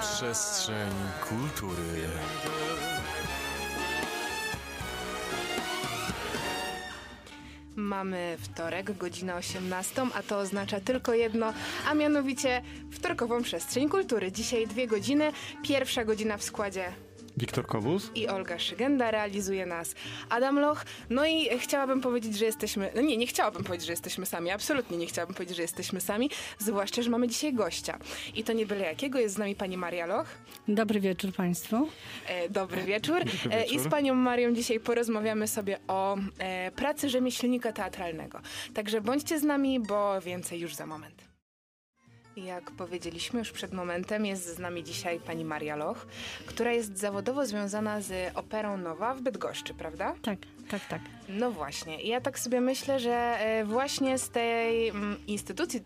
Przestrzeń kultury. Mamy wtorek, godzina 18, a to oznacza tylko jedno, a mianowicie wtorkową przestrzeń kultury. Dzisiaj dwie godziny, pierwsza godzina w składzie Wiktor Kowus? i Olga Szygenda, realizuje nas Adam Loch. No i chciałabym powiedzieć, że jesteśmy, no nie, nie chciałabym powiedzieć, że jesteśmy sami, absolutnie nie chciałabym powiedzieć, że jesteśmy sami, zwłaszcza, że mamy dzisiaj gościa. I to nie byle jakiego, jest z nami pani Maria Loch. Dobry wieczór Państwu. E, dobry wieczór. Dobry E, I wieczór. z panią Marią dzisiaj porozmawiamy sobie o e, pracy rzemieślnika teatralnego. Także bądźcie z nami, bo więcej już za moment. Jak powiedzieliśmy już przed momentem, jest z nami dzisiaj pani Maria Loch, która jest zawodowo związana z Operą Nowa w Bydgoszczy, prawda? Tak, tak, tak. No właśnie. Ja tak sobie myślę, że e, właśnie z tej mm, instytucji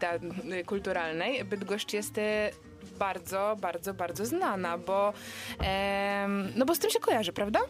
y, kulturalnej Bydgoszcz jest e, bardzo, bardzo, bardzo znana, bo no bo z tym się kojarzy, prawda?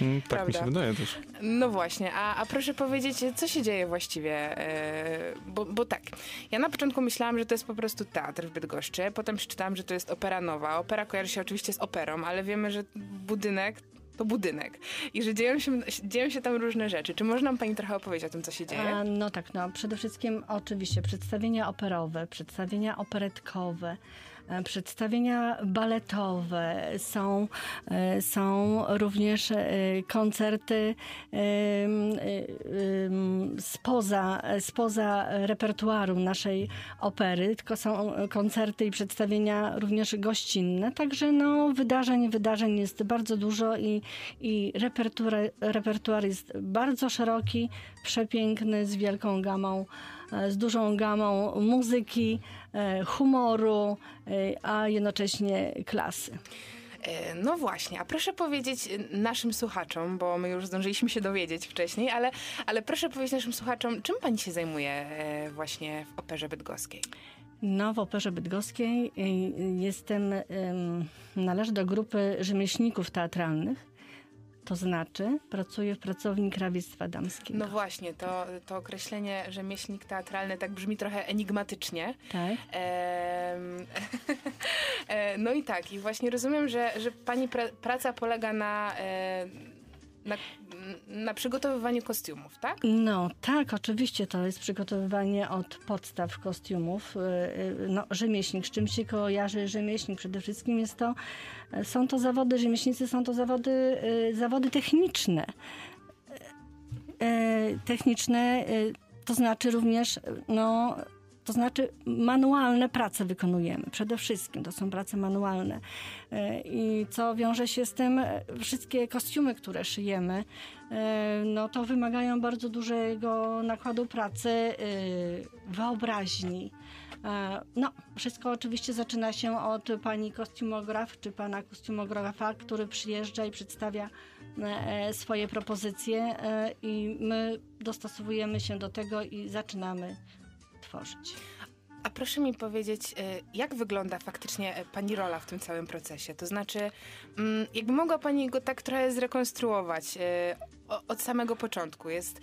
Mm, tak Prawda. mi się wydaje też. No właśnie, a, a proszę powiedzieć, co się dzieje właściwie? E, bo, bo tak, ja na początku myślałam, że to jest po prostu teatr w Bydgoszczy, potem przeczytałam, że to jest opera nowa. Opera kojarzy się oczywiście z operą, ale wiemy, że budynek to budynek i że dzieją się, dzieją się tam różne rzeczy. Czy można nam pani trochę opowiedzieć o tym, co się dzieje? A, no tak, no przede wszystkim oczywiście przedstawienia operowe, przedstawienia operetkowe, przedstawienia baletowe, są, e, są również e, koncerty e, spoza, spoza repertuaru naszej opery, tylko są koncerty i przedstawienia również gościnne, także no wydarzeń, wydarzeń jest bardzo dużo i, i repertuar, repertuar jest bardzo szeroki, przepiękny, z wielką gamą, e, z dużą gamą muzyki, e, humoru, e, a jednocześnie klasy. E, No właśnie, a proszę powiedzieć e, naszym słuchaczom, bo my już zdążyliśmy się dowiedzieć wcześniej, ale, ale proszę powiedzieć naszym słuchaczom, czym pani się zajmuje e, właśnie w Operze Bydgoskiej? No, w Operze Bydgoskiej jestem, należę do grupy rzemieślników teatralnych, to znaczy pracuję w pracowni krawiectwa damskiego. No właśnie, to, to określenie rzemieślnik teatralny tak brzmi trochę enigmatycznie. Tak? Em, e, no i tak, i właśnie rozumiem, że, że pani pra, praca polega na, e, na, na kostiumów, tak? No tak, oczywiście to jest przygotowywanie od podstaw kostiumów. Y, y, No, rzemieślnik, z czym się kojarzy rzemieślnik? Przede wszystkim jest to, są to zawody, rzemieślnicy są to zawody, y, zawody techniczne. Y, Techniczne, y, to znaczy również, y, no, to znaczy manualne prace wykonujemy. Przede wszystkim to są prace manualne. Y, I co wiąże się z tym, y, wszystkie kostiumy, które szyjemy, y, no to wymagają bardzo dużego nakładu pracy, wyobraźni. E, No, wszystko oczywiście zaczyna się od pani kostiumograf czy pana kostiumografa, który przyjeżdża i przedstawia e, swoje propozycje e, i my dostosowujemy się do tego i zaczynamy tworzyć. A proszę mi powiedzieć, e, jak wygląda faktycznie e, pani rola w tym całym procesie? To znaczy, mm, jakby mogła pani go tak trochę zrekonstruować o- od samego początku. Jest,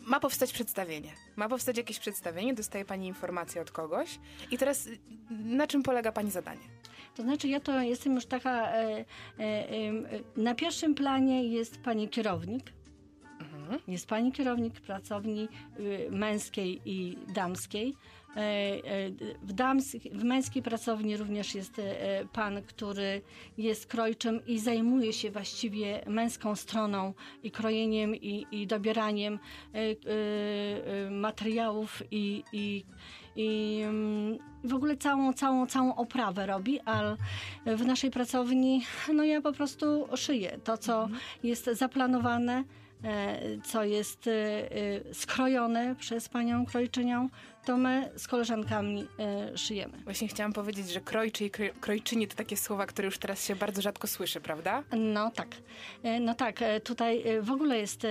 ma powstać przedstawienie. Ma powstać jakieś przedstawienie, dostaje pani informację od kogoś. I teraz y, na czym polega pani zadanie? To znaczy, ja to jestem już taka. E, e, e, na pierwszym planie jest pani kierownik. Jest pani kierownik pracowni y, męskiej i damskiej. E, e, W, dams, w męskiej pracowni również jest e, pan, który jest krojczym i zajmuje się właściwie męską stroną i krojeniem i, i dobieraniem materiałów i, i, i mm, w ogóle całą, całą, całą oprawę robi, a w naszej pracowni no ja po prostu szyję to, co jest zaplanowane, co jest e, e, skrojone przez panią krojczynią, to my z koleżankami e, szyjemy. Właśnie chciałam powiedzieć, że krojczy i kroj- krojczyni to takie słowa, które już teraz się bardzo rzadko słyszy, prawda? No tak. E, No tak, e, tutaj e, w ogóle jest e,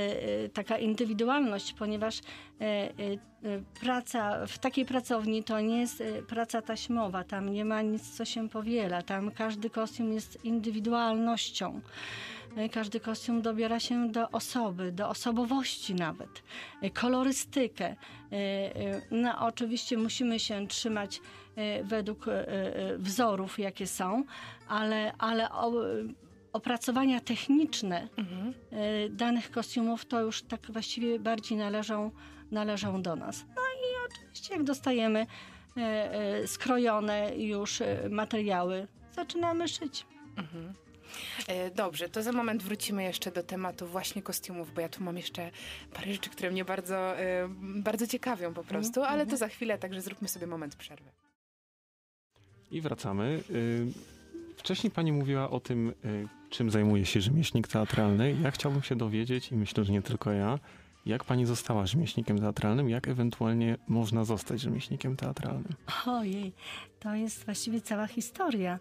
taka indywidualność, ponieważ e, e, e, praca w takiej pracowni to nie jest e, praca taśmowa, tam nie ma nic, co się powiela, tam każdy kostium jest indywidualnością. E, każdy kostium dobiera się do osoby, do osobowości nawet, e, kolorystykę. E, No, oczywiście musimy się trzymać według wzorów, jakie są, ale, ale opracowania techniczne Mhm. danych kostiumów to już tak właściwie bardziej należą, należą do nas. No i oczywiście jak dostajemy skrojone już materiały, zaczynamy szyć. Mhm. E, Dobrze, to za moment wrócimy jeszcze do tematu właśnie kostiumów, bo ja tu mam jeszcze parę rzeczy, które mnie bardzo, e, bardzo ciekawią po prostu, ale to za chwilę, także zróbmy sobie moment przerwy. I wracamy. Y, Wcześniej pani mówiła o tym, czym zajmuje się rzemieślnik teatralny. Ja chciałbym się dowiedzieć, i myślę, że nie tylko ja, jak pani została rzemieślnikiem teatralnym, jak ewentualnie można zostać rzemieślnikiem teatralnym. Ojej, to jest właściwie cała historia,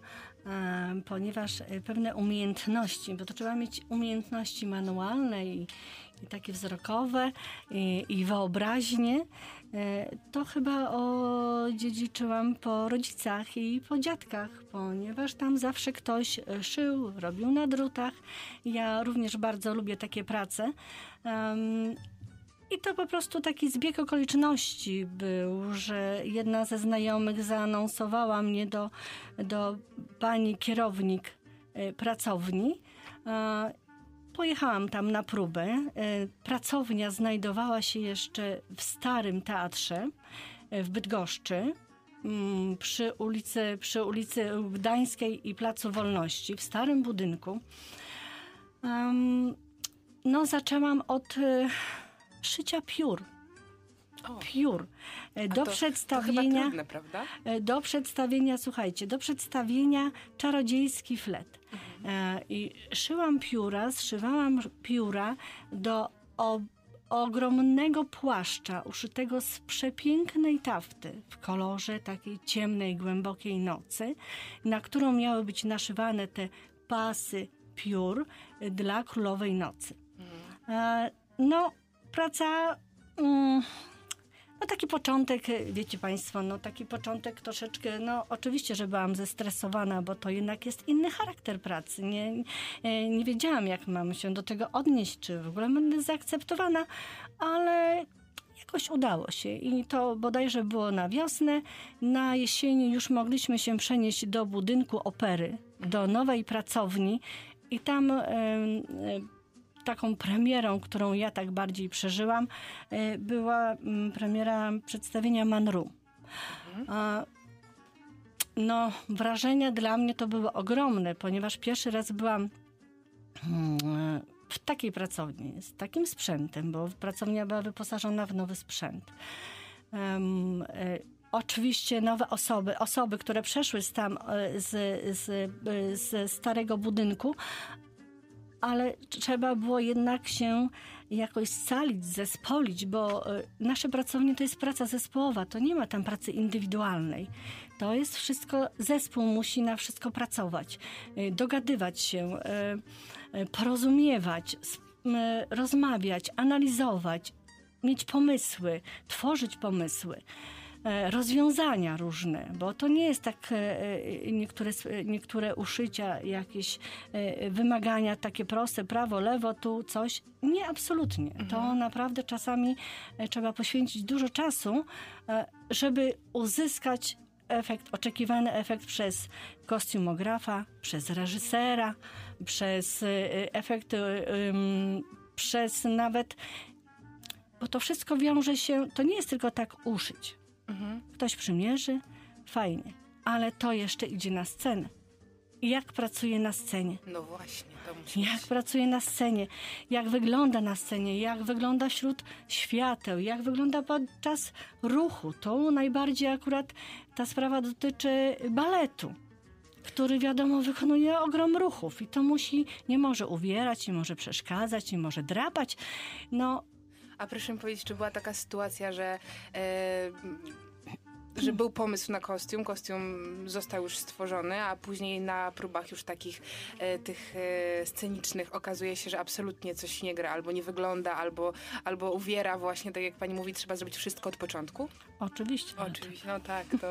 ponieważ e, pewne umiejętności, bo to trzeba mieć umiejętności manualne i, i takie wzrokowe i, i wyobraźnie, e, to chyba odziedziczyłam po rodzicach i po dziadkach, ponieważ tam zawsze ktoś e, szył, robił na drutach. Ja również bardzo lubię takie prace. I to po prostu taki zbieg okoliczności był, że jedna ze znajomych zaanonsowała mnie do, do pani kierownik e, pracowni. E, Pojechałam tam na próbę. E, Pracownia znajdowała się jeszcze w starym teatrze w Bydgoszczy. mm, Przy ulicy, przy ulicy Gdańskiej i Placu Wolności, w starym budynku. No, zaczęłam od szycia piór. O, Piór. E, Do to, To przedstawienia, trudne, prawda? e, do przedstawienia, słuchajcie, do przedstawienia czarodziejski flet. E, I szyłam pióra, zszywałam pióra do ogromnego płaszcza uszytego z przepięknej tafty w kolorze takiej ciemnej, głębokiej nocy, na którą miały być naszywane te pasy piór dla królowej nocy. E, No, praca. mm, No taki początek, wiecie Państwo, no taki początek troszeczkę, no oczywiście, że byłam zestresowana, bo to jednak jest inny charakter pracy. Nie, e, nie wiedziałam, jak mam się do tego odnieść, czy w ogóle będę zaakceptowana, ale jakoś udało się i to bodajże było na wiosnę. Na jesieni już mogliśmy się przenieść do budynku opery, do nowej pracowni i tam em, e, taką premierą, którą ja tak bardziej przeżyłam, e, była mm, premiera przedstawienia Manru. A, No, wrażenia dla mnie to były ogromne, ponieważ pierwszy raz byłam mm, w takiej pracowni, z takim sprzętem, bo pracownia była wyposażona w nowy sprzęt. E, Oczywiście nowe osoby, osoby, które przeszły z tam, e, z, z, z starego budynku, ale trzeba było jednak się jakoś scalić, zespolić, bo e, nasze pracownie to jest praca zespołowa, to nie ma tam pracy indywidualnej. To jest wszystko, zespół musi na wszystko pracować, e, dogadywać się, e, porozumiewać, rozmawiać, analizować, mieć pomysły, tworzyć pomysły rozwiązania różne, bo to nie jest tak e, e, niektóre, e, niektóre uszycia, jakieś e, wymagania takie proste, prawo, lewo, tu coś. Nie, absolutnie. To naprawdę czasami e, trzeba poświęcić dużo czasu, e, żeby uzyskać efekt, oczekiwany efekt przez kostiumografa, przez reżysera, przez e, efekt, e, przez nawet bo to wszystko wiąże się, to nie jest tylko tak uszyć. Mhm. Ktoś przymierzy, fajnie, ale to jeszcze idzie na scenę. Jak pracuje na scenie? No właśnie, to musi Jak być. pracuje na scenie? Jak wygląda na scenie? Jak wygląda wśród świateł? Jak wygląda podczas ruchu? To najbardziej akurat ta sprawa dotyczy baletu, który wiadomo wykonuje ogrom ruchów i to musi, nie może uwierać, nie może przeszkadzać, nie może drapać. No, A proszę mi powiedzieć, czy była taka sytuacja, że, e, że był pomysł na kostium, kostium został już stworzony, a później na próbach już takich e, tych e, scenicznych okazuje się, że absolutnie coś nie gra, albo nie wygląda, albo, albo uwiera właśnie, tak jak pani mówi, trzeba zrobić wszystko od początku? Oczywiście. Oczywiście, no tak, to,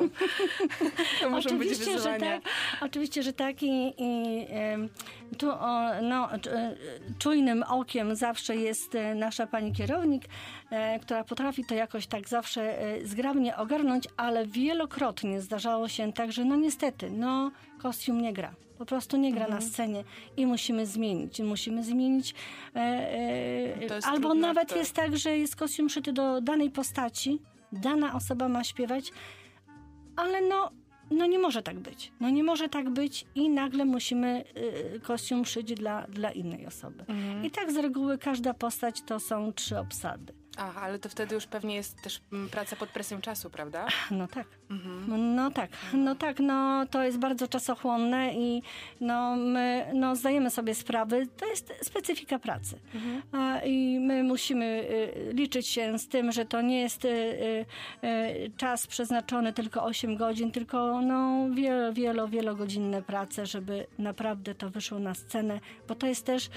to muszą być że tak. Oczywiście, że tak i, i em, tu o, no, e, czujnym okiem zawsze jest e, nasza pani kierownik, e, która potrafi to jakoś tak zawsze e, zgrabnie ogarnąć, ale wielokrotnie zdarzało się tak, że no niestety, no kostium nie gra. Po prostu nie gra Mhm. na scenie i musimy zmienić. Musimy zmienić. E, e, albo nawet to- jest tak, że jest kostium szyty do danej postaci, dana osoba ma śpiewać, ale no, no nie może tak być. No nie może tak być i nagle musimy y, kostium szyć dla, dla innej osoby. Mhm. I tak z reguły każda postać to są trzy obsady. Aha, ale to wtedy już pewnie jest też mm, praca pod presją czasu, prawda? No tak. Mhm. No tak, no tak, no to jest bardzo czasochłonne i no my no, zdajemy sobie sprawy, to jest specyfika pracy. Mhm. A, I my musimy y, liczyć się z tym, że to nie jest y, y, czas przeznaczony tylko 8 godzin, tylko no wielo, wielo, wielogodzinne prace, żeby naprawdę to wyszło na scenę, bo to jest też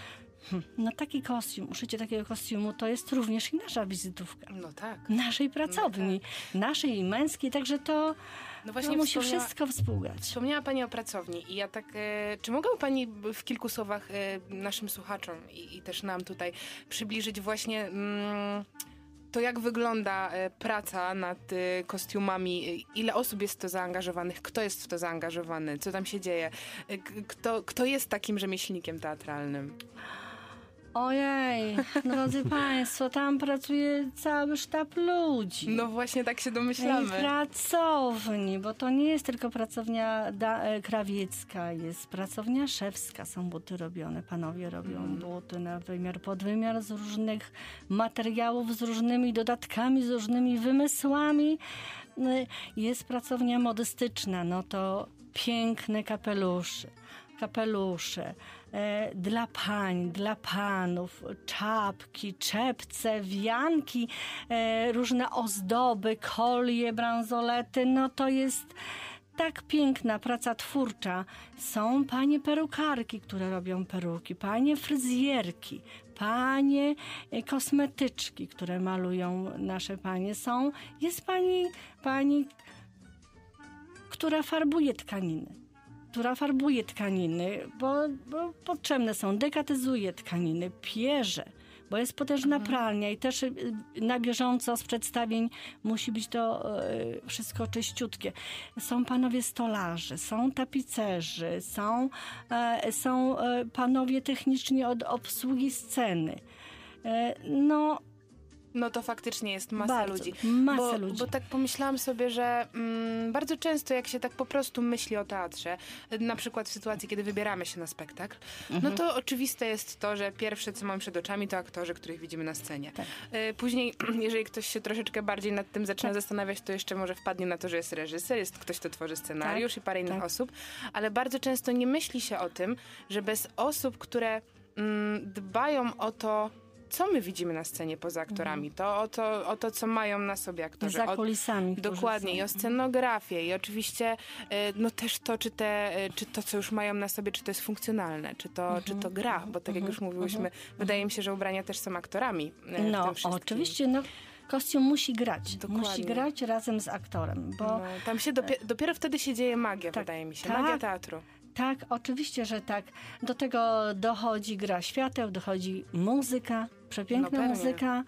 hmm, no taki kostium, uszycie takiego kostiumu to jest również i nasza wizytówka. No tak. Naszej pracowni, naszej i męskiej, także to No właśnie no, musi wszystko współgrać. Wspomniała Pani o pracowni i ja tak, e, czy mogłaby Pani w kilku słowach e, naszym słuchaczom i, i też nam tutaj przybliżyć właśnie mm, to, jak wygląda e, praca nad e, kostiumami, e, ile osób jest w to zaangażowanych, kto jest w to zaangażowany, co tam się dzieje, kto, kto jest takim rzemieślnikiem teatralnym? Ojej, drodzy Państwo, tam pracuje cały sztab ludzi. No właśnie tak się I domyślamy. pracowni, bo to nie jest tylko pracownia da, e, krawiecka, jest pracownia szewska, są buty robione, panowie robią Mhm. buty na wymiar, podwymiar z różnych materiałów, z różnymi dodatkami, z różnymi wymysłami. Y, Jest pracownia modystyczna, no to piękne kapelusze, kapelusze e, dla pań, dla panów, czapki, czepce, wianki, e, różne ozdoby, kolie, bransolety, no to jest tak piękna praca twórcza. Są panie perukarki, które robią peruki, panie fryzjerki, panie e, kosmetyczki, które malują nasze panie. Są, jest pani, pani, która farbuje tkaniny która farbuje tkaniny, bo, bo potrzebne są, dekatyzuje tkaniny, pierze, bo jest potężna pralnia i też y, na bieżąco z przedstawień musi być to y, wszystko czyściutkie. Są panowie stolarze, są tapicerzy, są, e, są e, panowie techniczni od obsługi sceny. E, No, No to faktycznie jest masa Bardzo, ludzi. masa bo, ludzi. Bo tak pomyślałam sobie, że mm, bardzo często jak się tak po prostu myśli o teatrze, na przykład w sytuacji, kiedy wybieramy się na spektakl, no Mhm. to oczywiste jest to, że pierwsze, co mam przed oczami, to aktorzy, których widzimy na scenie. Tak. Y, Później, jeżeli ktoś się troszeczkę bardziej nad tym zaczyna Tak. zastanawiać, to jeszcze może wpadnie na to, że jest reżyser, jest ktoś, kto tworzy scenariusz Tak, i parę innych tak. osób, ale bardzo często nie myśli się o tym, że bez osób, które mm, dbają o to, co my widzimy na scenie poza aktorami, to, o to o to, co mają na sobie aktorzy. Mhm. za o, kulisami. którzy Dokładnie, są. i o scenografię, i oczywiście e, no też to, czy, te, e, czy to, co już mają na sobie, czy to jest funkcjonalne, czy to, czy to gra, bo tak jak już mówiłyśmy, wydaje mi się, że ubrania też są aktorami e, No, oczywiście, no, kostium musi grać. Dokładnie. Musi grać razem z aktorem, bo No, tam się dopie- dopiero wtedy się dzieje magia, Tak, wydaje mi się, tak. magia teatru. tak, oczywiście, że tak. Do tego dochodzi gra świateł, dochodzi muzyka, przepiękna No muzyka.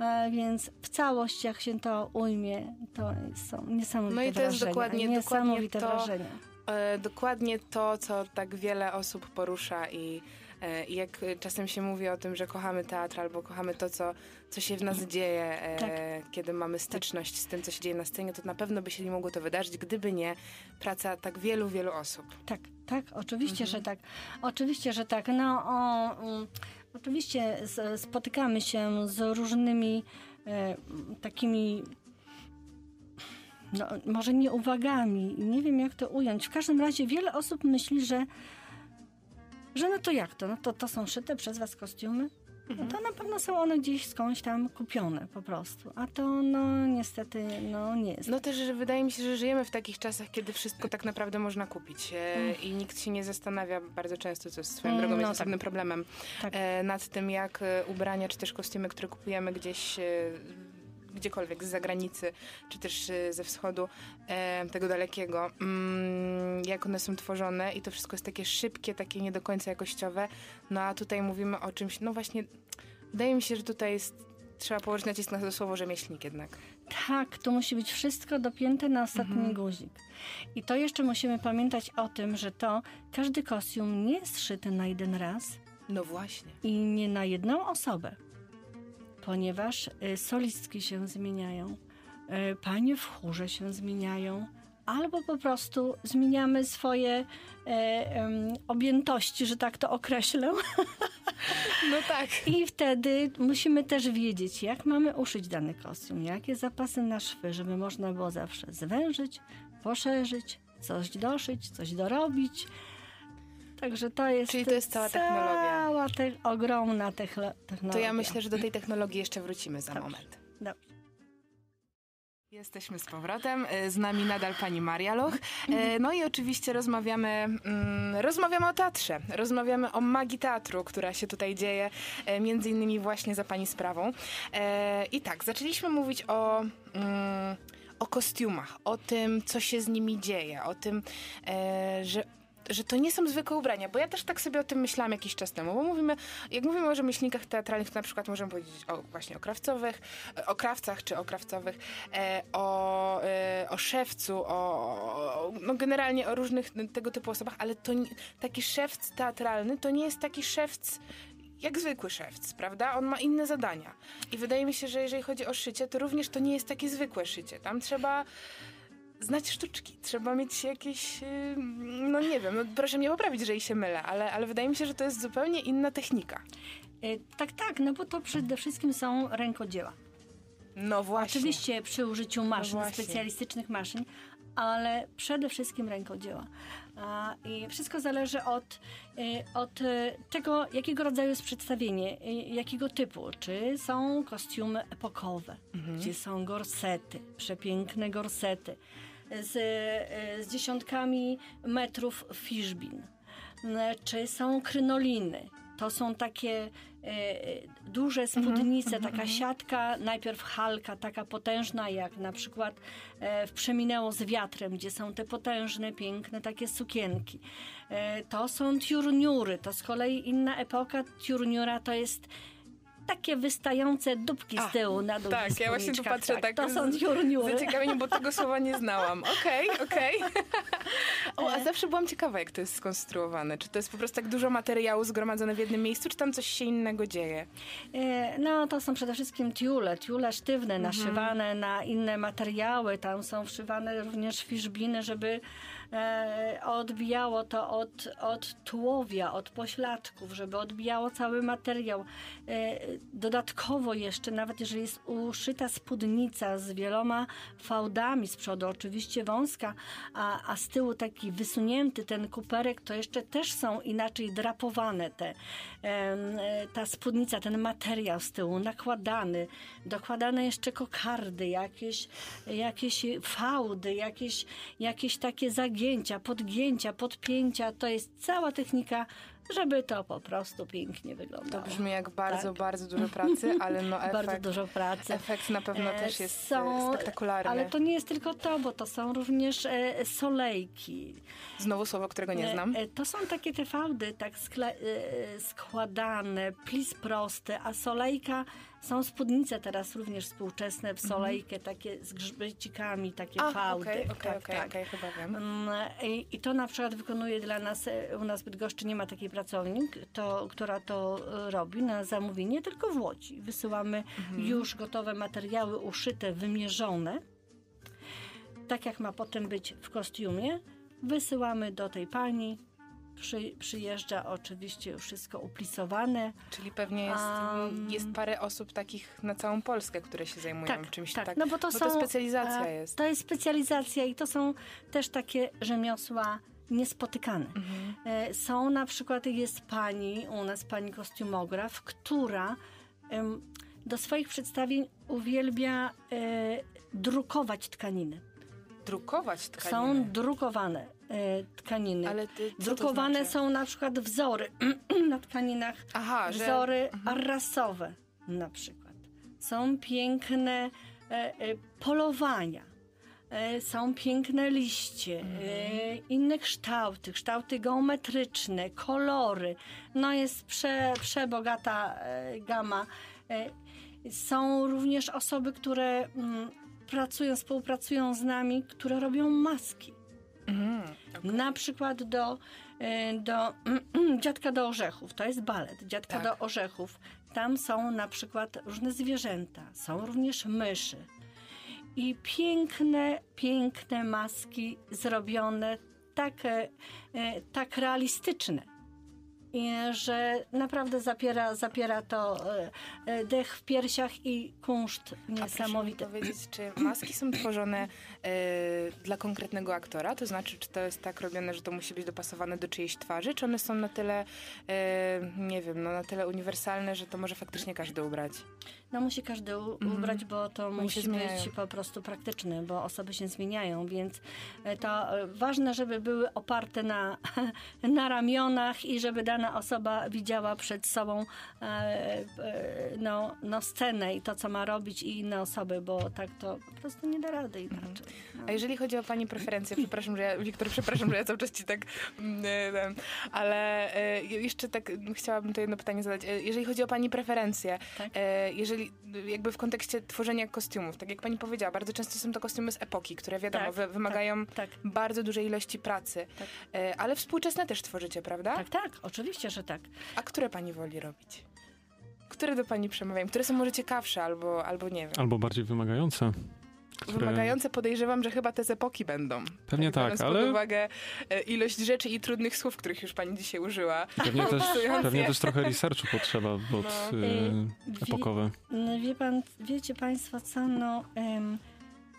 E, więc w całość, jak się to ujmie, to są niesamowite No i to jest wrażenia. dokładnie- niesamowite dokładnie to- wrażenia. E, dokładnie to, co tak wiele osób porusza i e, i jak czasem się mówi o tym, że kochamy teatr albo kochamy to, co, co się w nas dzieje, e, Tak. kiedy mamy styczność z tym, co się dzieje na scenie, to na pewno by się nie mogło to wydarzyć, gdyby nie praca tak wielu, wielu osób. Tak, tak, oczywiście, Mhm. że tak. Oczywiście, że tak. No, o, mm, oczywiście spotykamy się z różnymi e, takimi no, może nie uwagami, nie wiem jak to ująć. W każdym razie wiele osób myśli, że że no to jak to? No to, to są szyte przez was kostiumy? No to na pewno są one gdzieś skądś tam kupione po prostu. A to no niestety no nie jest. No też, że wydaje mi się, że żyjemy w takich czasach, kiedy wszystko tak naprawdę można kupić e, i nikt się nie zastanawia bardzo często, co jest swoją Mm, drogą no jest tak. osobnym problemem, Tak. e, nad tym, jak e, ubrania czy też kostiumy, które kupujemy gdzieś e, gdziekolwiek z zagranicy, czy też e, ze wschodu, tego dalekiego, mm, jak one są tworzone i to wszystko jest takie szybkie, takie nie do końca jakościowe, no a tutaj mówimy o czymś, no właśnie, wydaje mi się, że tutaj jest, trzeba położyć nacisk na to słowo rzemieślnik jednak. Tak, to musi być wszystko dopięte na ostatni Mhm. guzik. I to jeszcze musimy pamiętać o tym, że to każdy kostium nie jest szyty na jeden raz No właśnie. i nie na jedną osobę, ponieważ y, solistki się zmieniają, y, panie w chórze się zmieniają, albo po prostu zmieniamy swoje em, objętości, że tak to określę. No tak. I wtedy musimy też wiedzieć, jak mamy uszyć dany kostium, jakie zapasy na szwy, żeby można było zawsze zwężyć, poszerzyć, coś doszyć, coś dorobić. Także to jest, Czyli to jest cała technologia. Cała te, ogromna techlo- technologia. To ja myślę, że do tej technologii jeszcze wrócimy za Dobrze. moment. Dobrze. Jesteśmy z powrotem. E, Z nami nadal pani Maria Loch. E, No i oczywiście rozmawiamy, mm, rozmawiamy o teatrze. Rozmawiamy o magii teatru, która się tutaj dzieje, e, między innymi właśnie za pani sprawą. I tak, zaczęliśmy mówić o. Mm, o kostiumach, o tym, co się z nimi dzieje, o tym, że że to nie są zwykłe ubrania, bo ja też tak sobie o tym myślałam jakiś czas temu, bo mówimy, jak mówimy o rzemieślnikach teatralnych, to na przykład możemy powiedzieć o właśnie o krawcowych, e, o krawcach czy o krawcowych, e, o, e, o szewcu, o, o, no generalnie o różnych tego typu osobach, ale to nie, taki szewc teatralny to nie jest taki szewc jak zwykły szewc, prawda? On ma inne zadania. I wydaje mi się, że jeżeli chodzi o szycie, to również to nie jest takie zwykłe szycie. Tam trzeba znać sztuczki, trzeba mieć jakieś, yy, no nie wiem, no proszę mnie poprawić, jeżeli się mylę, ale, ale wydaje mi się, że to jest zupełnie inna technika. E, Tak, tak, no bo to przede wszystkim są rękodzieła. No właśnie. Oczywiście przy użyciu maszyn, właśnie. specjalistycznych maszyn, ale przede wszystkim rękodzieła. I wszystko zależy od, y, od y, tego, jakiego rodzaju jest przedstawienie, y, jakiego typu. Czy są kostiumy epokowe, gdzie są gorsety, przepiękne gorsety z, y, z dziesiątkami metrów fiszbin. Y, Czy są krynoliny. To są takie e, e, duże spódnice, taka siatka, najpierw halka taka potężna, jak na przykład e, w Przeminęło z wiatrem, gdzie są te potężne, piękne takie sukienki. E, to są tiurniury, to z kolei inna epoka. Tiurniura to jest takie wystające dupki A, z tyłu na dół. tak, ja właśnie tu patrzę tak To z- są tiurniury. Zaciekawienie, bo tego słowa nie znałam. Okej, okej. O, E. a zawsze byłam ciekawa, jak to jest skonstruowane. Czy to jest po prostu tak dużo materiału zgromadzone w jednym miejscu, czy tam coś się innego dzieje? E, No, to są przede wszystkim tiule, tiule sztywne, Mhm. naszywane na inne materiały. Tam są wszywane również fiszbiny, żeby odbijało to od, od tułowia, od pośladków, żeby odbijało cały materiał. E, dodatkowo jeszcze, nawet jeżeli jest uszyta spódnica z wieloma fałdami z przodu, oczywiście wąska, a, a z tyłu taki wysunięty ten kuperek, to jeszcze też są inaczej drapowane te, e, ta spódnica, ten materiał z tyłu nakładany, dokładane jeszcze kokardy, jakieś, jakieś fałdy, jakieś, jakieś takie zagięcia, podgięcia, podpięcia. To jest cała technika, żeby to po prostu pięknie To wyglądało. brzmi jak bardzo, Tak. bardzo dużo pracy, ale no efekt, Bardzo dużo pracy. efekt na pewno E, też jest są- e, spektakularny. Ale to nie jest tylko to, bo to są również e, solejki. Znowu słowo, którego nie E, znam. e, To są takie te fałdy tak skle, e, składane, plis prosty, a solejka są spódnice teraz również współczesne w solejkę, takie z grzbecikami, takie. A, fałdy. okej, okej, tak, okej, tak. okej, chyba wiem. Mm, I, I to na przykład wykonuje dla nas, e, u nas w Bydgoszczy nie ma takiej pracownik, to, która to e, robi na zamówienie, tylko w Łodzi. Wysyłamy Mhm. już gotowe materiały uszyte, wymierzone, tak jak ma potem być w kostiumie. Wysyłamy do tej pani, Przy, przyjeżdża oczywiście już wszystko uplisowane. Czyli pewnie jest, Um, jest parę osób takich na całą Polskę, które się zajmują Tak, czymś tak, tak. no bo to bo są... to specjalizacja e, jest. To jest specjalizacja i to są też takie rzemiosła niespotykane. Mhm. E, Są na przykład, jest pani, u nas pani kostiumograf, która do swoich przedstawień uwielbia e, drukować tkaniny. Drukować tkaniny. Są drukowane tkaniny. Ale ty, Drukowane znaczy? są na przykład wzory na tkaninach, Aha, że... wzory rasowe na przykład. Są piękne e, e, polowania. E, Są piękne liście, e, inne kształty, kształty geometryczne, kolory. No jest prze, przebogata e, gama. E, Są również osoby, które mm, pracują, współpracują z nami, które robią maski. Mhm. Na przykład do, e, do Dziadka do Orzechów. To jest balet. Dziadka Tak. do Orzechów. Tam są na przykład różne zwierzęta. Są również myszy. I piękne, piękne maski zrobione tak, e, e, tak realistyczne. I, że naprawdę zapiera, zapiera to e, e, dech w piersiach i kunszt A proszę mi niesamowity. powiedzieć, czy maski są tworzone e, dla konkretnego aktora? To znaczy, czy to jest tak robione, że to musi być dopasowane do czyjejś twarzy? Czy one są na tyle, nie wiem, no, na tyle uniwersalne, że to może faktycznie każdy ubrać? No musi każdy Mhm. ubrać, bo to się musi zmieniają. być po prostu praktyczne, bo osoby się zmieniają, więc e, to e, ważne, żeby były oparte na, na ramionach i żeby dana osoba widziała przed sobą e, no, no scenę i to, co ma robić i inne osoby, bo tak to po prostu nie da rady inaczej. No. A jeżeli chodzi o pani preferencje, przepraszam, że ja, Wiktor, przepraszam, że ja cały czas ci tak, mm, ale jeszcze tak mm, chciałabym to jedno pytanie zadać. Jeżeli chodzi o pani preferencje, Tak. jeżeli jakby w kontekście tworzenia kostiumów, tak jak pani powiedziała, bardzo często są to kostiumy z epoki, które wiadomo, Tak, wy, wymagają Tak, bardzo dużej ilości pracy, Tak. e, ale współczesne też tworzycie, prawda? tak, tak, oczywiście, że tak. A które pani woli robić? Które do pani przemawiają? Które są może ciekawsze albo, albo nie wiem. Albo bardziej wymagające. Które- Wymagające podejrzewam, że chyba te z epoki będą. Pewnie tak, biorąc ale- pod uwagę e, ilość rzeczy i trudnych słów, których już pani dzisiaj użyła. Pewnie też, pewnie też trochę researchu potrzeba pod No. y, epokowe. No, Wie pan, wiecie państwo co, no em,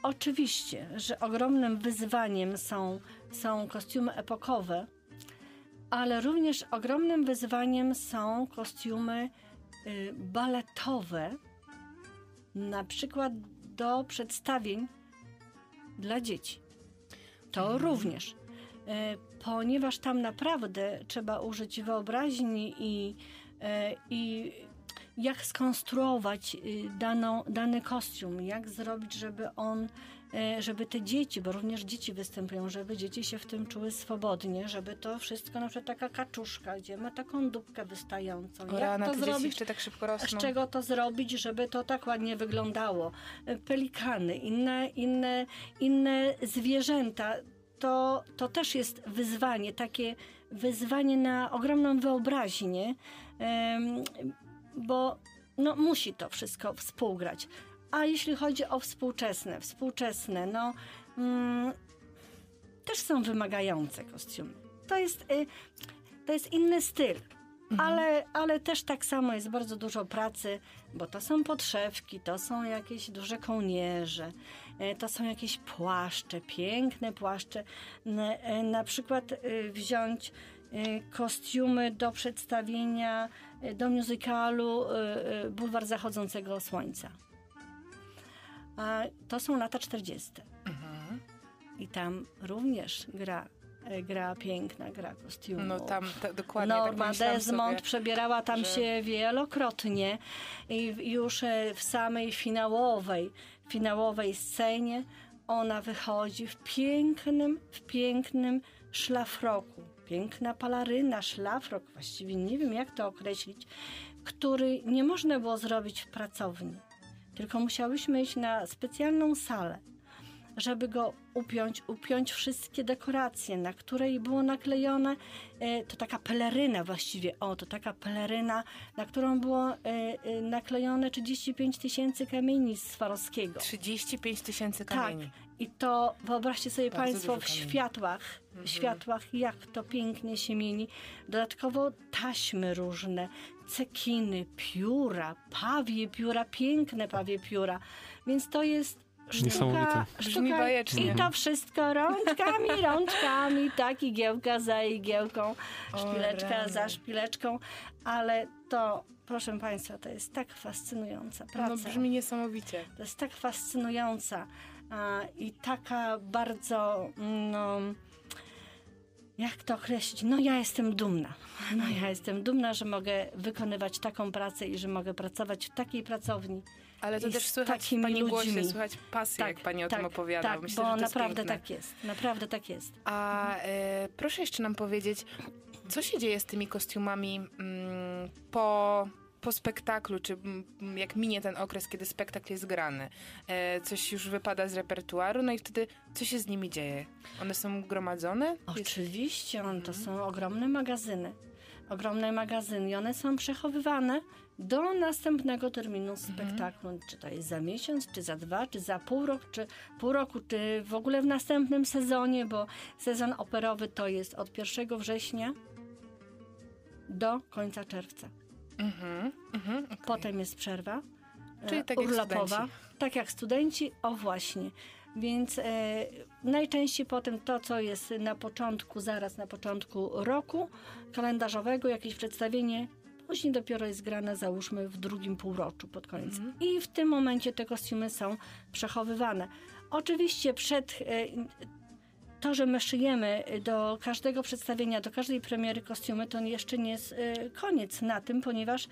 oczywiście, że ogromnym wyzwaniem są, są kostiumy epokowe, ale również ogromnym wyzwaniem są kostiumy y, baletowe, na przykład do przedstawień dla dzieci. To również. E, Ponieważ tam naprawdę trzeba użyć wyobraźni i, e, i jak skonstruować y, daną, dany kostium, jak zrobić, żeby on, żeby te dzieci, bo również dzieci występują, żeby dzieci się w tym czuły swobodnie, żeby to wszystko, na przykład taka kaczuszka, gdzie ma taką dupkę wystającą. O jak to zrobić? jeszcze tak szybko rosną. Z czego to zrobić, żeby to tak ładnie wyglądało? E, Pelikany, inne, inne, inne zwierzęta. To, to też jest wyzwanie, takie wyzwanie na ogromną wyobraźnię, bo no, musi to wszystko współgrać. A jeśli chodzi o współczesne, współczesne, no mm, też są wymagające kostiumy. To jest, y, to jest inny styl. Ale, ale też tak samo jest bardzo dużo pracy, bo to są podszewki, to są jakieś duże kołnierze, e, to są jakieś płaszcze, piękne płaszcze. E, Na przykład e, wziąć kostiumy do przedstawienia, do musicalu e, Bulwar Zachodzącego Słońca. A to są lata 40. Mhm. I tam również gra, e, gra piękna gra kostiumów. No tam ta, dokładnie tak Norma pomyślałam Desmond sobie. przebierała tam że- się wielokrotnie i już e, w samej finałowej, finałowej scenie ona wychodzi w pięknym, w pięknym szlafroku. Piękna palaryna, szlafrok, właściwie nie wiem jak to określić, który nie można było zrobić w pracowni. Tylko musiałyśmy iść na specjalną salę żeby go upiąć, upiąć wszystkie dekoracje, na której było naklejone, e, to taka peleryna właściwie, o, to taka peleryna, na którą było e, e, naklejone 35 tysięcy kamieni z Swarowskiego. 35 tysięcy Tak. kamieni. I to wyobraźcie sobie Bardzo Państwo w światłach, Mhm. światłach, jak to pięknie się mieni. Dodatkowo taśmy różne, cekiny, pióra, pawie pióra, piękne pawie pióra. Więc to jest. Brzmi bajecznie. I to wszystko rączkami, rączkami, tak, igiełka za igiełką, szpileczka za szpileczką, ale to, proszę Państwa, to jest tak fascynująca praca. No brzmi niesamowicie. To jest tak fascynująca a, i taka bardzo, no, jak to określić? No ja jestem dumna. No ja jestem dumna, że mogę wykonywać taką pracę i że mogę pracować w takiej pracowni. Ale to też słychać w pani głosie, ludźmi. słychać pasję, jak pani o tak, tym opowiada. Tak, Myślę, bo że to jest naprawdę piękne. tak jest. Naprawdę tak jest. A e, proszę jeszcze nam powiedzieć, co się dzieje z tymi kostiumami mm, po, po spektaklu, czy jak minie ten okres, kiedy spektakl jest grany? E, coś już wypada z repertuaru, no i wtedy co się z nimi dzieje? One są gromadzone? Oczywiście, on, to są ogromne magazyny. Ogromne magazyny i one są przechowywane do następnego terminu spektaklu. Czy to jest za miesiąc, czy za dwa, czy za pół roku, czy pół roku, czy w ogóle w następnym sezonie, bo sezon operowy to jest od 1 września do końca czerwca. Mhm, mhm, okej. Potem jest przerwa. Czyli e, tak jak urlopowa. studenci. Tak jak studenci, o właśnie. Więc e, najczęściej potem to, co jest na początku, zaraz na początku roku kalendarzowego, jakieś przedstawienie, później dopiero jest grane, załóżmy, w drugim półroczu pod koniec. Mhm. I w tym momencie te kostiumy są przechowywane. Oczywiście przed e, to, że my szyjemy do każdego przedstawienia, do każdej premiery kostiumy, to jeszcze nie jest e, koniec na tym, ponieważ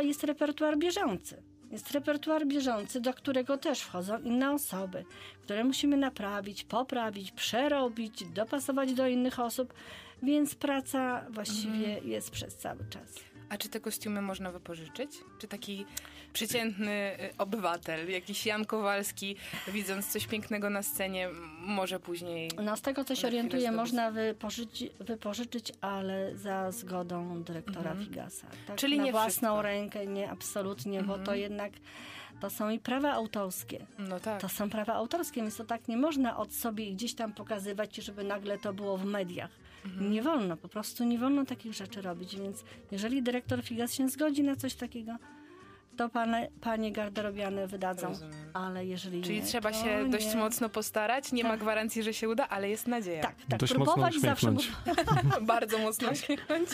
jest repertuar bieżący. Jest repertuar bieżący, do którego też wchodzą inne osoby, które musimy naprawić, poprawić, przerobić, dopasować do innych osób, więc praca właściwie jest przez cały czas. A czy te kostiumy można wypożyczyć? Czy taki przeciętny y, obywatel, jakiś Jan Kowalski, widząc coś pięknego na scenie, może później... No z tego, co się orientuję, można wypożyczyć, wypożyczyć, ale za zgodą dyrektora Figasa. Tak? Mhm. Czyli Na nie własną wszystko. Mhm. rękę, nie, absolutnie, bo to jednak to są i prawa autorskie. No tak. To są prawa autorskie, więc to tak nie można od sobie gdzieś tam pokazywać, żeby nagle to było w mediach. Mhm. Nie wolno, po prostu nie wolno takich rzeczy robić, więc jeżeli dyrektor Figas się zgodzi na coś takiego, to pane, panie garderobiane wydadzą, Rozumiem. ale jeżeli Czyli nie, trzeba to się dość nie. mocno postarać, nie ma Tak. gwarancji, że się uda, ale jest nadzieja. Tak, tak, Dość mocno próbować zawsze... uśmiechnąć. Bardzo mocno uśmiechnąć.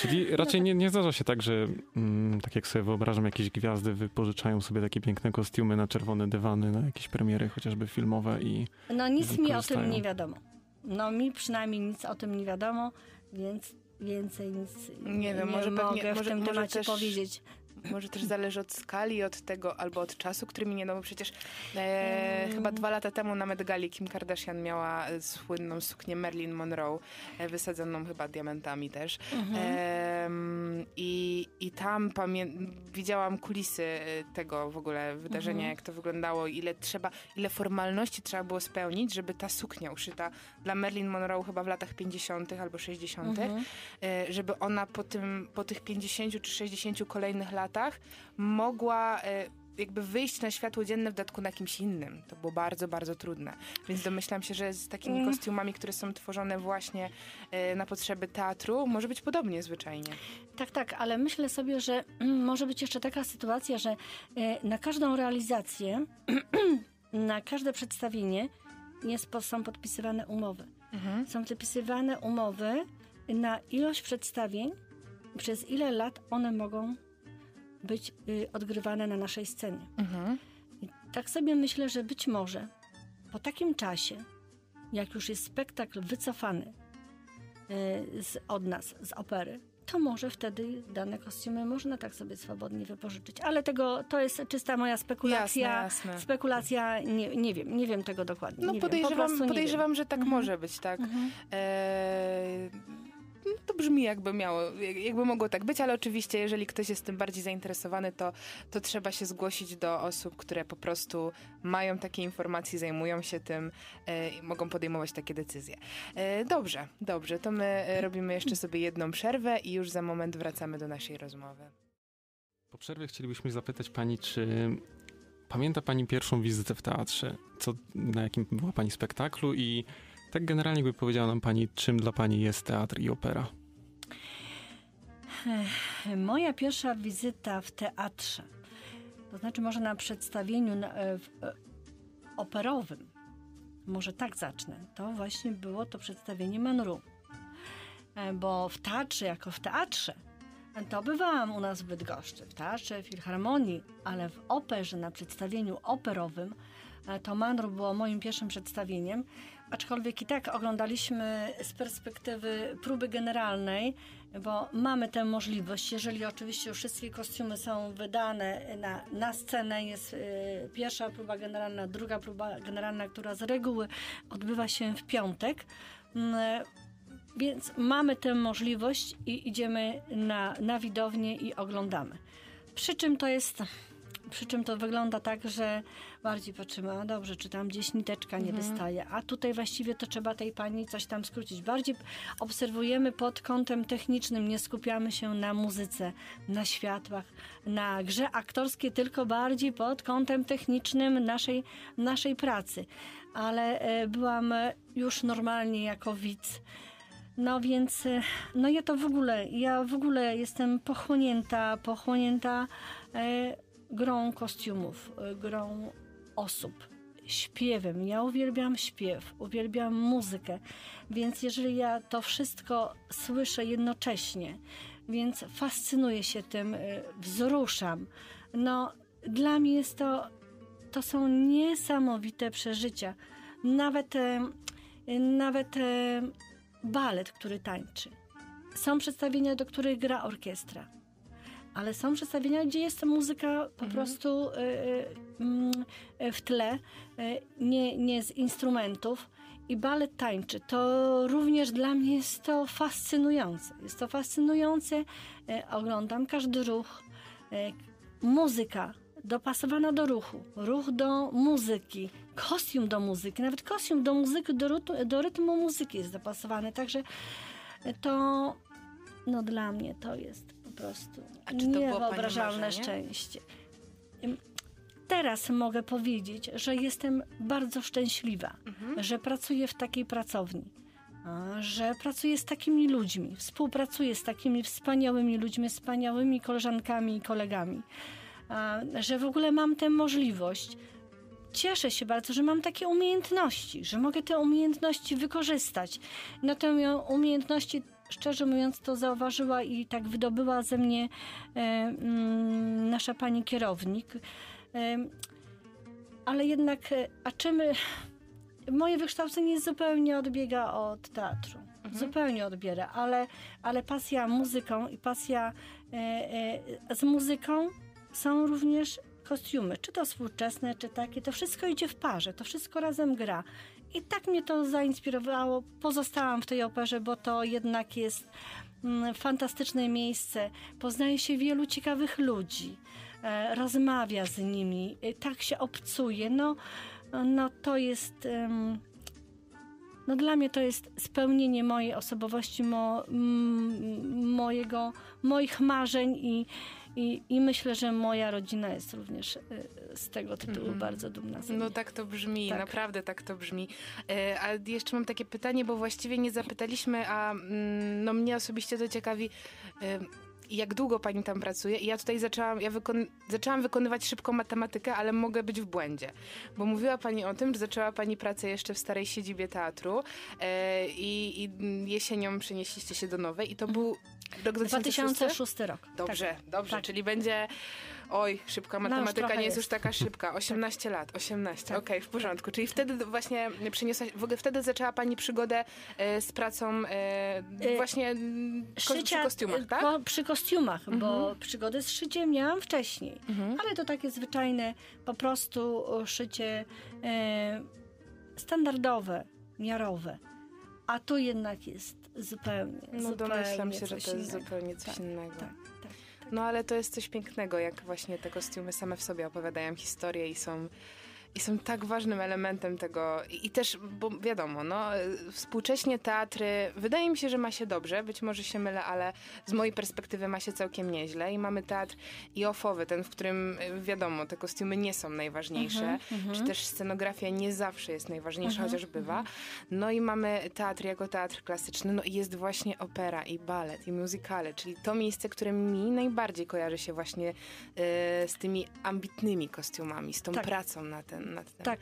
Czyli raczej nie, nie zdarza się tak, że mm, tak jak sobie wyobrażam, jakieś gwiazdy wypożyczają sobie takie piękne kostiumy na czerwone dywany, na jakieś premiery chociażby filmowe i No nic mi o tym nie wiadomo. No mi przynajmniej nic o tym nie wiadomo, więc więcej nic Nie wiem, może mogę pewnie- w może- tym może temacie też- powiedzieć. Może też zależy od skali, od tego, albo od czasu, który minie, no bo przecież e, chyba dwa lata temu na Met Gali Kim Kardashian miała e, słynną suknię Marilyn Monroe, e, wysadzoną chyba diamentami też. Em, i, I tam pamię- widziałam kulisy e, tego w ogóle wydarzenia, jak to wyglądało, ile trzeba, ile formalności trzeba było spełnić, żeby ta suknia uszyta dla Marilyn Monroe chyba w latach 50. albo 60., e, żeby ona po, tym, po tych 50 czy 60 kolejnych latach mogła e, jakby wyjść na światło dzienne w dodatku na kimś innym. To było bardzo, bardzo trudne. Więc domyślam się, że z takimi Mm. kostiumami, które są tworzone właśnie e, na potrzeby teatru, może być podobnie zwyczajnie. Tak, tak, ale myślę sobie, że mm, może być jeszcze taka sytuacja, że e, na każdą realizację, na każde przedstawienie jest, są podpisywane umowy. Mhm. Są podpisywane umowy na ilość przedstawień, przez ile lat one mogą być y, odgrywane na naszej scenie. Mhm. I tak sobie myślę, że być może po takim czasie, jak już jest spektakl wycofany y, z, od nas, z opery, to może wtedy dane kostiumy można tak sobie swobodnie wypożyczyć. Ale tego to jest czysta moja spekulacja. Jasne, jasne. Spekulacja, nie, nie wiem, nie wiem tego dokładnie. No nie wiem, po podejrzewam, podejrzewam że tak Mhm. może być, tak. Mhm. No to brzmi jakby miało, jak- jakby mogło tak być, ale oczywiście jeżeli ktoś jest tym bardziej zainteresowany, to, to trzeba się zgłosić do osób, które po prostu mają takie informacje, zajmują się tym e, i mogą podejmować takie decyzje. E, dobrze, dobrze, to my e, robimy jeszcze sobie jedną przerwę i już za moment wracamy do naszej rozmowy. Po przerwie chcielibyśmy zapytać pani, czy pamięta pani pierwszą wizytę w teatrze? Co, na jakim była pani spektaklu i tak generalnie by powiedziała nam pani, czym dla pani jest teatr i opera? Moja pierwsza wizyta w teatrze, to znaczy może na przedstawieniu e, w, e, operowym, może tak zacznę, to właśnie było to przedstawienie Manru. E, Bo w teatrze, jako w teatrze, to bywałam u nas w Bydgoszczy, w teatrze, filharmonii, ale w operze, na przedstawieniu operowym, to Manru było moim pierwszym przedstawieniem, aczkolwiek i tak oglądaliśmy z perspektywy próby generalnej, bo mamy tę możliwość, jeżeli oczywiście wszystkie kostiumy są wydane na, na scenę, jest e, pierwsza próba generalna, druga próba generalna, która z reguły odbywa się w piątek. Mm, więc mamy tę możliwość i idziemy na, na widownię i oglądamy. Przy czym to jest, przy czym to wygląda tak, że bardziej patrzymy, a dobrze, czy tam gdzieś niteczka nie wystaje, a tutaj właściwie to trzeba tej pani coś tam skrócić. Bardziej obserwujemy pod kątem technicznym, nie skupiamy się na muzyce, na światłach, na grze aktorskiej, tylko bardziej pod kątem technicznym naszej, naszej pracy. Ale e, byłam już normalnie jako widz. No więc, e, no ja to w ogóle, ja w ogóle jestem pochłonięta, pochłonięta e, grą kostiumów, e, grą osób, śpiewem. Ja uwielbiam śpiew, uwielbiam muzykę, więc jeżeli ja to wszystko słyszę jednocześnie, więc fascynuję się tym, e, wzruszam. No, dla mnie jest to, to są niesamowite przeżycia. Nawet, e, nawet balet, który tańczy. Są przedstawienia, do których gra orkiestra. Ale są przedstawienia, gdzie jest muzyka po prostu y, y, mm, y, w tle, nie, nie z instrumentów. I balet tańczy. To również dla mnie jest to fascynujące. Jest to fascynujące. Oglądam każdy ruch. Muzyka dopasowana do ruchu, ruch do muzyki, kostium do muzyki, nawet kostium do muzyki, do, rytmu- do rytmu muzyki jest dopasowany. Także to no dla mnie to jest po prostu A czy to niewyobrażalne szczęście. Teraz mogę powiedzieć, że jestem bardzo szczęśliwa, Mhm. że pracuję w takiej pracowni, że pracuję z takimi ludźmi, współpracuję z takimi wspaniałymi ludźmi, wspaniałymi koleżankami i kolegami, że w ogóle mam tę możliwość. Cieszę się bardzo, że mam takie umiejętności, że mogę te umiejętności wykorzystać. No te umie- umiejętności, szczerze mówiąc, to zauważyła i tak wydobyła ze mnie e, mm, nasza pani kierownik. E, ale jednak, e, a czym moje wykształcenie zupełnie odbiega od teatru. Zupełnie odbiera, ale, ale pasja muzyką i pasja z muzyką są również kostiumy, czy to współczesne, czy takie. To wszystko idzie w parze, to wszystko razem gra. I tak mnie to zainspirowało. Pozostałam w tej operze, bo to jednak jest mm, fantastyczne miejsce. Poznaje się wielu ciekawych ludzi, e, rozmawia z nimi, e, tak się obcuje. No, no to jest. no dla mnie to jest spełnienie mojej osobowości, mo, mojego, moich marzeń i, i, i myślę, że moja rodzina jest również e, z tego tytułu Mhm. bardzo dumna ze mnie. No tak to brzmi, Tak. naprawdę tak to brzmi. E, a jeszcze mam takie pytanie, bo właściwie nie zapytaliśmy, a mm, no mnie osobiście to ciekawi, e, jak długo pani tam pracuje? I ja tutaj zaczęłam, ja wykon- zaczęłam wykonywać szybką matematykę, ale mogę być w błędzie. Bo mówiła pani o tym, że zaczęła pani pracę jeszcze w starej siedzibie teatru e, i, i jesienią przenieśliście się do nowej i to był rok 2006? 2006 rok. Dobrze, dobrze, tak. czyli będzie. Oj, szybka No matematyka trochę nie jest, już taka szybka. 18 lat, 18, Tak. okej, w porządku. Czyli wtedy właśnie przyniosłaś, w ogóle wtedy zaczęła pani przygodę e, z pracą e, E, właśnie ko, przy kostiumach, tak? ko- przy kostiumach, bo przygody z szyciem miałam wcześniej. Mhm. Ale to takie zwyczajne, po prostu szycie e, standardowe, miarowe. A tu jednak jest zupełnie, No zupełnie domyślam się, że to jest innego. zupełnie coś Tak, innego. Tak, tak. No ale to jest coś pięknego, jak właśnie te kostiumy same w sobie opowiadają historię i są, i są tak ważnym elementem tego. I, I też, bo wiadomo, no, y, współcześnie teatry, wydaje mi się, że ma się dobrze, być może się mylę, ale z mojej perspektywy ma się całkiem nieźle. I mamy teatr i ofowy, ten, w którym y, wiadomo, te kostiumy nie są najważniejsze, Mhm, czy też scenografia nie zawsze jest najważniejsza, Mhm, chociaż bywa. No i mamy teatr jako teatr klasyczny, no i jest właśnie opera i balet i musicale, czyli to miejsce, które mi najbardziej kojarzy się właśnie e, z tymi ambitnymi kostiumami, z tą Tak. pracą na ten, nad tym. Tak.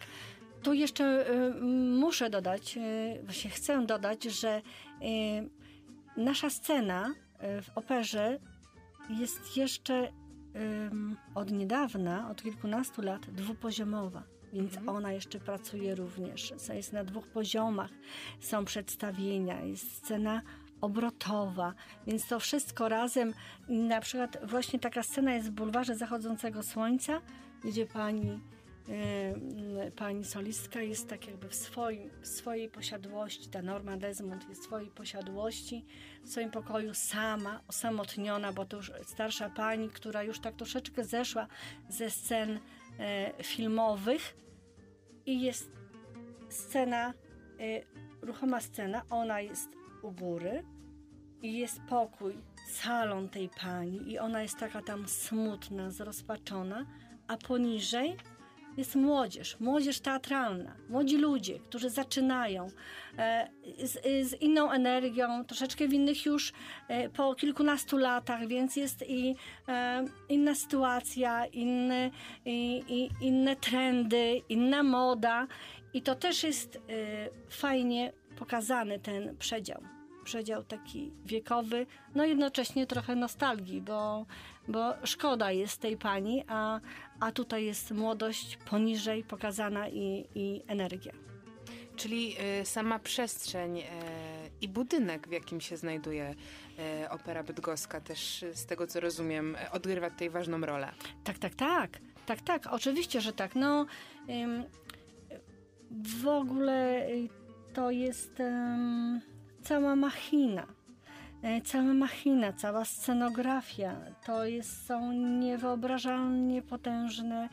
tu jeszcze y, muszę dodać, y, właśnie chcę dodać, że y, nasza scena w operze jest jeszcze od niedawna, od kilkunastu lat dwupoziomowa. Więc Mhm. ona jeszcze pracuje również. Jest na dwóch poziomach. Są przedstawienia, jest scena obrotowa, więc to wszystko razem. Na przykład właśnie taka scena jest w bulwarze zachodzącego słońca, gdzie pani, pani solistka jest tak jakby w, swoim, w swojej posiadłości, ta Norma Desmond jest w swojej posiadłości, w swoim pokoju sama, osamotniona, bo to już starsza pani, która już tak troszeczkę zeszła ze scen e, filmowych i jest scena, e, ruchoma scena, ona jest u góry i jest pokój, salon tej pani i ona jest taka tam smutna, zrozpaczona, a poniżej jest młodzież, młodzież teatralna, młodzi ludzie, którzy zaczynają e, z, z inną energią, troszeczkę w innych już e, po kilkunastu latach, więc jest i e, inna sytuacja, inne, i, i, inne trendy, inna moda i to też jest e, fajnie pokazany ten przedział. Przedział taki wiekowy, no jednocześnie trochę nostalgii, bo, bo szkoda jest tej pani, a, a tutaj jest młodość poniżej pokazana i, i energia. Czyli y, sama przestrzeń y, i budynek, w jakim się znajduje y, Opera Bydgoska, też z tego co rozumiem, odgrywa tutaj ważną rolę. Tak, tak, tak. Tak, tak, oczywiście, że tak. No, w ogóle to jest cała machina. E, Cała machina, cała scenografia to jest, są niewyobrażalnie potężne.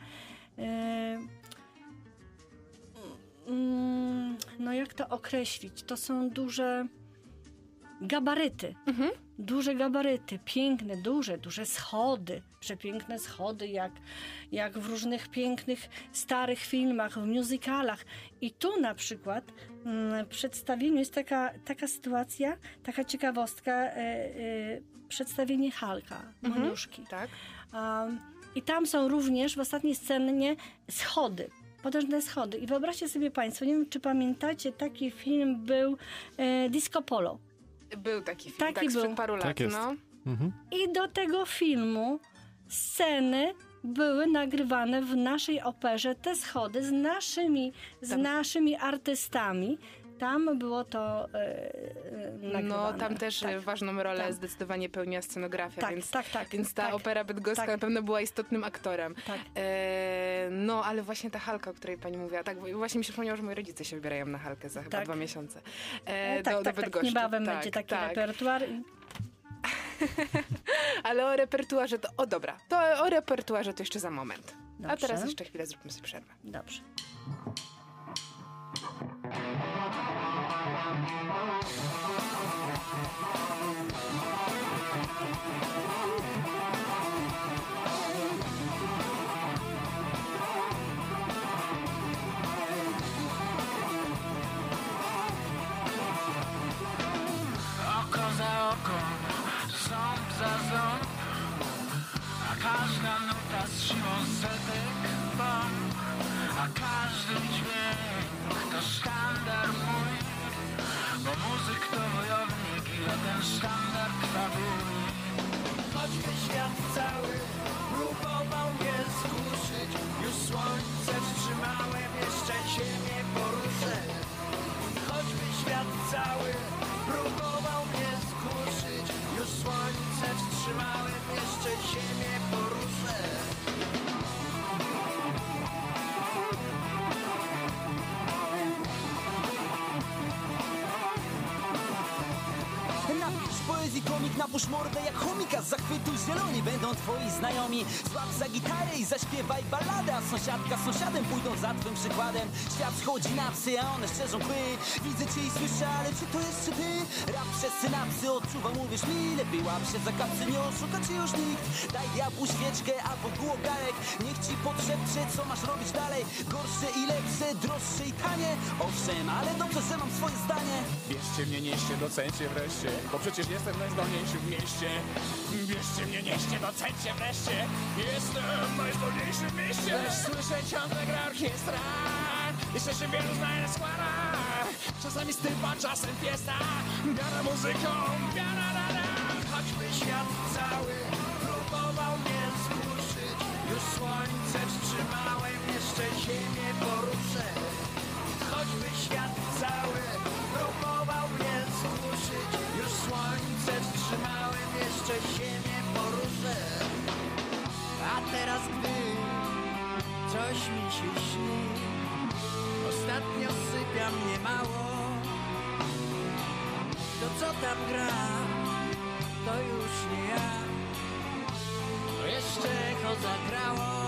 e, mm, no, jak to określić? To są duże gabaryty. Duże gabaryty, piękne, duże, duże schody, przepiękne schody, jak, jak w różnych pięknych, starych filmach, w musicalach. I tu na przykład mm, w przedstawieniu jest taka, taka sytuacja, taka ciekawostka, e, e, przedstawienie Halka, Mhm. Moniuszki. Tak? Um, I tam są również w ostatniej scenie schody. Potężne schody. I wyobraźcie sobie Państwo, nie wiem, czy pamiętacie, taki film był e, Disco Polo. Był taki film, Taki tak, był. sprzed paru Tak lat. jest. No. Mhm. I do tego filmu sceny były nagrywane w naszej operze, te schody z naszymi, z naszymi artystami. Tam było to e, e, nagrywane. no, tam też tak. y, ważną rolę tak. zdecydowanie pełniła scenografia, Tak, więc, tak, tak. więc ta tak, Opera Bydgoska tak. na pewno była istotnym aktorem. Tak. E, no, ale właśnie ta Halka, o której pani mówiła, tak, właśnie mi się przypomniało, że moi rodzice się wybierają na Halkę za chyba Tak. dwa miesiące. E, E, tak, do, do tak, tak. Bydgoszczy. Niebawem tak, będzie taki tak. repertuar. Ale o repertuarze to, o dobra, to o repertuarze to jeszcze za moment. A Dobrze. teraz jeszcze chwilę zróbmy sobie przerwę. Dobrze. Świat cały próbował mnie zgłuszyć. Już słońce wstrzymałem, jeszcze poruszę. Choćby świat cały próbował mnie skurczyć Już słońce wstrzymałem, jeszcze nie poruszę Poezji komik, napusz mordę jak chomika Z zachwytu zieloni będą twoi znajomi. Złap za gitarę i zaśpiewaj balladę A sąsiadka sąsiadem pójdą za twym przykładem. Świat schodzi na psy, a one szczerzą kły Widzę cię i słyszę, ale czy to jest czy ty? Rap przez synapsy odczuwam, mówisz mi Lepiej łap się za kapsy, nie oszuka cię już nikt. Daj diabłu świeczkę albo głogarek Niech ci podszepcze, co masz robić dalej. Gorsze i lepsze, droższe i tanie. Owszem, ale dobrze, że mam swoje zdanie. Bierzcie mnie, nieście, docencie wreszcie. Bo przecież jestem najzdolniejszy w mieście. Bierzcie mnie, nieście, docencie wreszcie. Jestem najzdolniejszy w mieście. Lecz słyszę ciągle gra orkiestra. Jeszcze się wielu znajdę składach Czasami stypa, czasem fiesta. Biara muzyką, biara da, da. Choćby świat cały próbował mnie zgłuszyć Już słońce wstrzymałem, jeszcze ziemię poruszę. Choćby świat cały próbował mnie zgłuszyć Już słońce wstrzymałem, jeszcze ziemię poruszę. A teraz gdy coś mi się śni Ostatnio sypia mnie mało. To co tam gra? to już nie ja. To jeszcze echo zagrało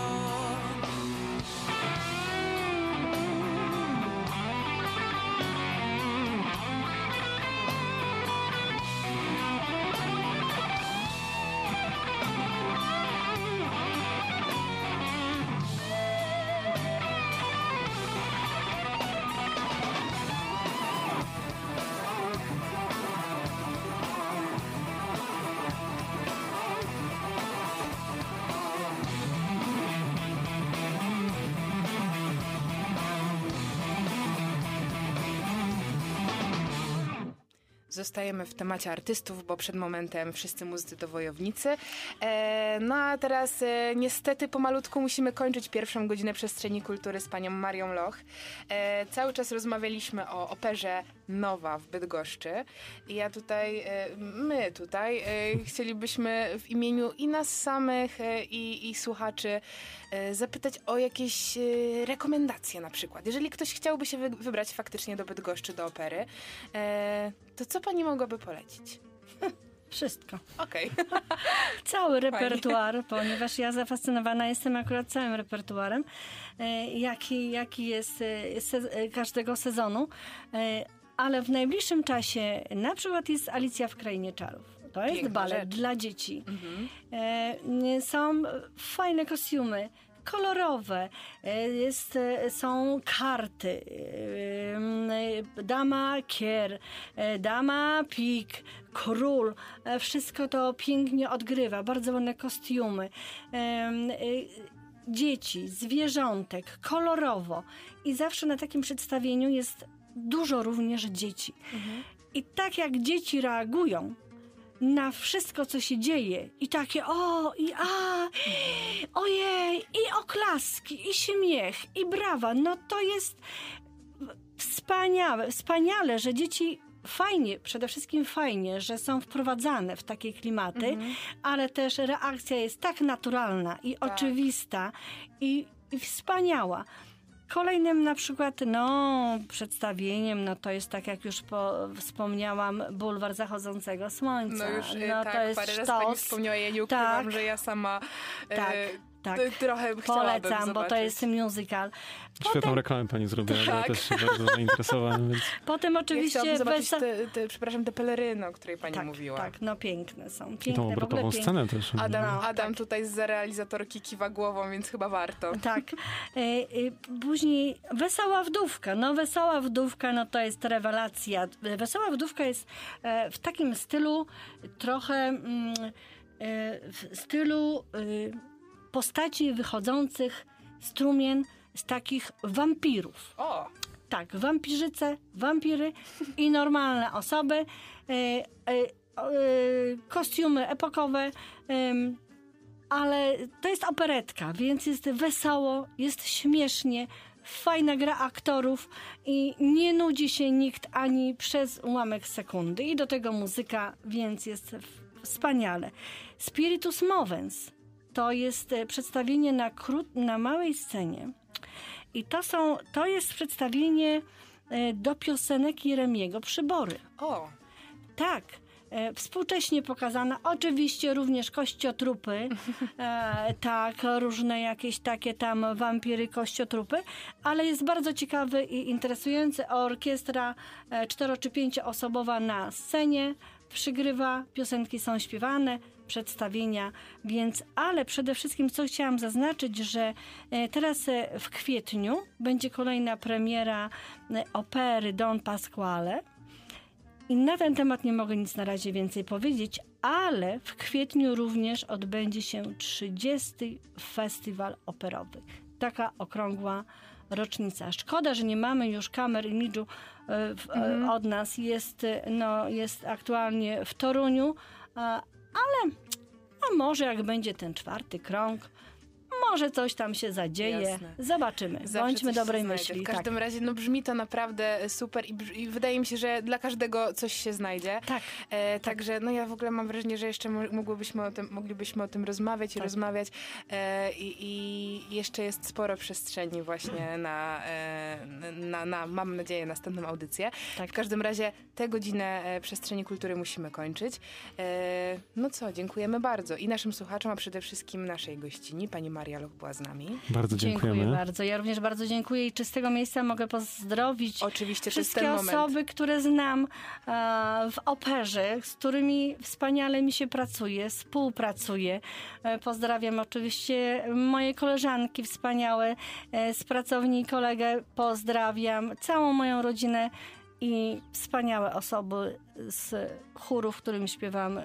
Zostajemy w temacie artystów, bo przed momentem wszyscy muzycy to wojownicy. E, no a teraz e, niestety pomalutku musimy kończyć pierwszą godzinę przestrzeni kultury z panią Marią Loch. E, cały czas rozmawialiśmy o operze Nowa w Bydgoszczy. I ja tutaj, e, my tutaj e, chcielibyśmy w imieniu i nas samych, e, i, i słuchaczy zapytać o jakieś rekomendacje na przykład. Jeżeli ktoś chciałby się wy, wybrać faktycznie do Bydgoszczy, do opery, to co pani mogłaby polecić? Wszystko. Okej. Cały repertuar, ponieważ ja zafascynowana jestem akurat całym repertuarem, jaki, jaki jest se, każdego sezonu. Ale w najbliższym czasie na przykład jest Alicja w Krainie Czarów. To jest Piękna balet rzecz. dla dzieci. E, Są fajne kostiumy. Kolorowe, E, jest, e, są karty, e, dama kier, dama pik, król, wszystko to pięknie odgrywa, bardzo ładne kostiumy. Dzieci, zwierzątek, kolorowo. I zawsze na takim przedstawieniu jest dużo również dzieci. I tak jak dzieci reagują na wszystko, co się dzieje, i takie o, i a, ojej, i oklaski, i śmiech, i brawa, no to jest wspaniałe, wspaniale, że dzieci fajnie, przede wszystkim fajnie, że są wprowadzane w takie klimaty, ale też reakcja jest tak naturalna i oczywista i, i wspaniała. Kolejnym na przykład, no, przedstawieniem, no to jest tak jak już po, wspomniałam, bulwar zachodzącego słońca. No już e, no, tak, to jest parę razy sztos. pani wspomniała, ja nie ukrywam, Tak. że ja sama e, Tak, tak. trochę Polecam, bo to jest musical. Świetną reklamę pani zrobiła, bo ja Tak. też się bardzo zainteresowałem, więc Potem Ja oczywiście zobaczyć wesa- te, te, przepraszam, te peleryny, o której pani tak, mówiła. tak, no piękne są. i Piękne, tą w ogóle obrotową piękne. scenę też. Adam, No, Adam tak. tutaj z realizatorki kiwa głową, więc chyba warto. Tak. E, e, Później Wesoła Wdówka. No Wesoła Wdówka, no to jest rewelacja. Wesoła Wdówka jest e, w takim stylu trochę mm, w stylu e, postaci wychodzących strumien z takich wampirów. O, Tak, wampirzyce, wampiry i normalne osoby. E, e, e, kostiumy epokowe. ale to jest operetka, więc jest wesoło, jest śmiesznie, fajna gra aktorów i nie nudzi się nikt ani przez ułamek sekundy. I do tego muzyka, więc jest wspaniale. Spiritus Movens to jest e, przedstawienie na, krót, na małej scenie. I to, są, to jest przedstawienie e, do piosenek Jeremiego Przybory. o, Tak, e, współcześnie pokazana. Oczywiście również kościotrupy, e, tak, różne jakieś takie tam wampiry, kościotrupy, ale jest bardzo ciekawy i interesujący. Orkiestra cztero czy pięcioosobowa na scenie przygrywa, piosenki są śpiewane, przedstawienia, więc, ale przede wszystkim co chciałam zaznaczyć, że e, teraz e, w kwietniu będzie kolejna premiera e, opery Don Pasquale. I na ten temat nie mogę nic na razie więcej powiedzieć, ale w kwietniu również odbędzie się 30. Festiwal Operowy. Taka okrągła rocznica. Szkoda, że nie mamy już kamer imidżu w, e, od nas. Jest, no, jest aktualnie w Toruniu, a, ale a może jak będzie ten czwarty krąg, może coś tam się zadzieje. Jasne. Zobaczymy. Zawsze Bądźmy dobrej myśli. W każdym razie no, brzmi to naprawdę super i, brz- i wydaje mi się, że dla każdego coś się znajdzie. Tak. E, Także no ja w ogóle mam wrażenie, że jeszcze mo- mogłybyśmy o tym, moglibyśmy o tym rozmawiać i Tak. rozmawiać e, i, i jeszcze jest sporo przestrzeni właśnie na, e, na, na, mam nadzieję, następną audycję. Tak. W każdym razie tę godzinę e, przestrzeni kultury musimy kończyć. E, No co, dziękujemy bardzo i naszym słuchaczom, a przede wszystkim naszej gościni, pani Loch była z nami. Bardzo Dziękuję dziękujemy. bardzo. Ja również bardzo dziękuję i z tego miejsca mogę pozdrowić Oczywiście wszystkie ten moment. osoby, które znam e, w operze, z którymi wspaniale mi się pracuje, współpracuje. E, pozdrawiam oczywiście moje koleżanki wspaniałe e, z pracowni kolegę. Pozdrawiam całą moją rodzinę i wspaniałe osoby z chóru, w którym śpiewam e,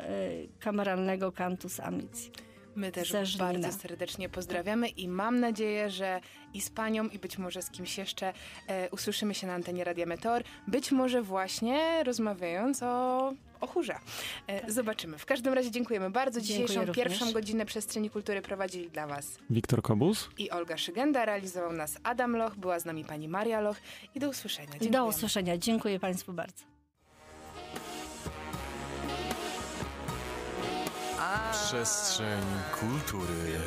kameralnego Cantus Amici. My też ze Żlina. bardzo serdecznie pozdrawiamy i mam nadzieję, że i z panią, i być może z kimś jeszcze e, usłyszymy się na antenie Radia Meteor, być może właśnie rozmawiając o, o chórze. E, Zobaczymy. W każdym razie dziękujemy bardzo. Tak. Dziękuję Dzisiejszą również. pierwszą godzinę Przestrzeni Kultury prowadzili dla was Wiktor Kobus. i Olga Szygenda, realizował nas Adam Loch, była z nami pani Maria Loch i do usłyszenia. Do Dziękujemy. usłyszenia. Dziękuję Państwu bardzo. Przestrzeń kultury.